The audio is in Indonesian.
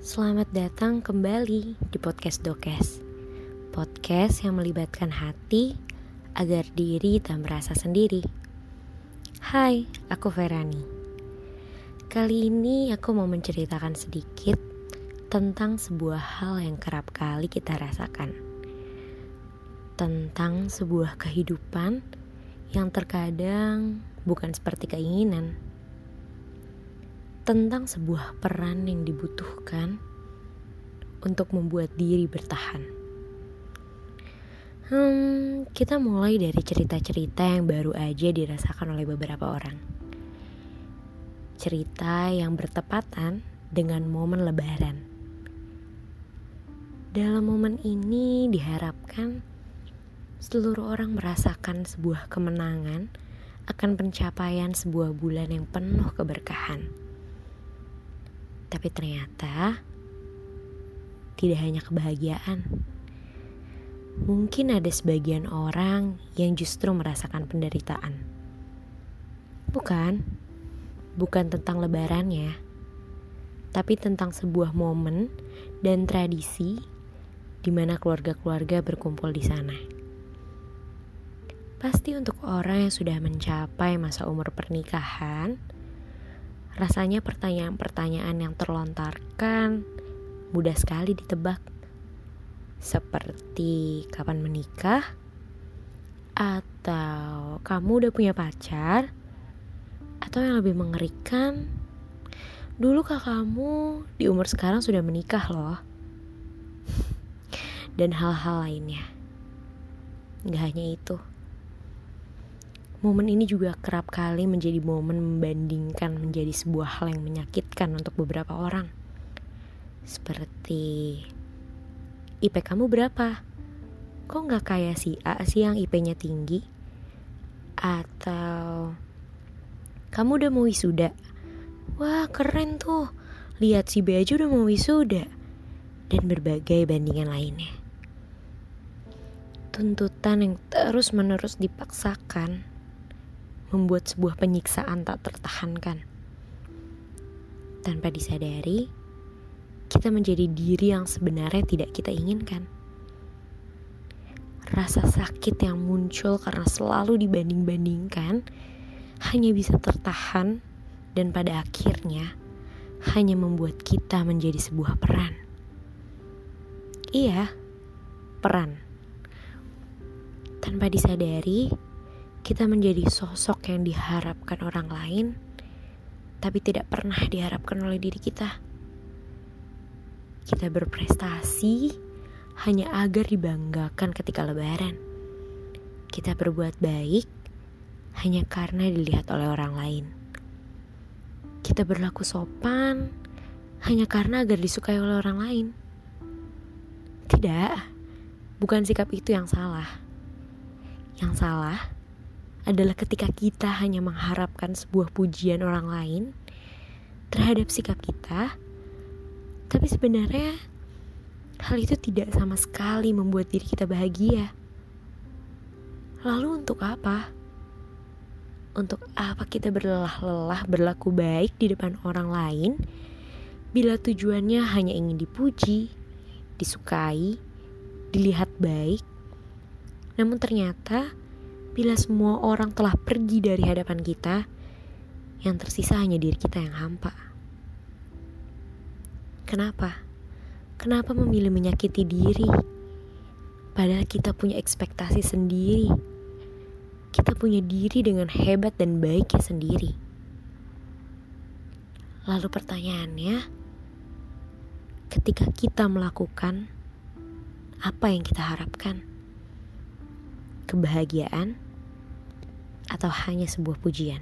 Selamat datang kembali di podcast Dokes. Podcast yang melibatkan hati agar diri tak merasa sendiri. Hai, aku Verani. Kali ini aku mau menceritakan sedikit tentang sebuah hal yang kerap kali kita rasakan. Tentang sebuah kehidupan yang terkadang bukan seperti keinginan tentang sebuah peran yang dibutuhkan untuk membuat diri bertahan. Hmm, kita mulai dari cerita-cerita yang baru aja dirasakan oleh beberapa orang. Cerita yang bertepatan dengan momen Lebaran. Dalam momen ini diharapkan seluruh orang merasakan sebuah kemenangan akan pencapaian sebuah bulan yang penuh keberkahan. Tapi ternyata tidak hanya kebahagiaan. Mungkin ada sebagian orang yang justru merasakan penderitaan. Bukan, bukan tentang lebarannya, tapi tentang sebuah momen dan tradisi di mana keluarga-keluarga berkumpul di sana. Pasti untuk orang yang sudah mencapai masa umur pernikahan, Rasanya pertanyaan-pertanyaan yang terlontarkan mudah sekali ditebak. Seperti kapan menikah? Atau kamu udah punya pacar? Atau yang lebih mengerikan, dulu kakakmu di umur sekarang sudah menikah loh. Dan hal-hal lainnya. Gak hanya itu. Momen ini juga kerap kali menjadi momen membandingkan menjadi sebuah hal yang menyakitkan untuk beberapa orang. Seperti, IP kamu berapa? Kok nggak kayak si A sih yang IP-nya tinggi? Atau, kamu udah mau wisuda? Wah keren tuh, lihat si B aja udah mau wisuda. Dan berbagai bandingan lainnya. Tuntutan yang terus-menerus dipaksakan membuat sebuah penyiksaan tak tertahankan. Tanpa disadari, kita menjadi diri yang sebenarnya tidak kita inginkan. Rasa sakit yang muncul karena selalu dibanding-bandingkan hanya bisa tertahan dan pada akhirnya hanya membuat kita menjadi sebuah peran. Iya, peran. Tanpa disadari, kita menjadi sosok yang diharapkan orang lain, tapi tidak pernah diharapkan oleh diri kita. Kita berprestasi hanya agar dibanggakan ketika Lebaran. Kita berbuat baik hanya karena dilihat oleh orang lain. Kita berlaku sopan hanya karena agar disukai oleh orang lain. Tidak, bukan sikap itu yang salah. Yang salah adalah ketika kita hanya mengharapkan sebuah pujian orang lain terhadap sikap kita, tapi sebenarnya hal itu tidak sama sekali membuat diri kita bahagia. Lalu untuk apa? Untuk apa kita berlelah-lelah berlaku baik di depan orang lain bila tujuannya hanya ingin dipuji, disukai, dilihat baik, namun ternyata Bila semua orang telah pergi dari hadapan kita, yang tersisa hanya diri kita yang hampa. Kenapa? Kenapa memilih menyakiti diri? Padahal kita punya ekspektasi sendiri. Kita punya diri dengan hebat dan baiknya sendiri. Lalu pertanyaannya, ketika kita melakukan apa yang kita harapkan? kebahagiaan, atau hanya sebuah pujian.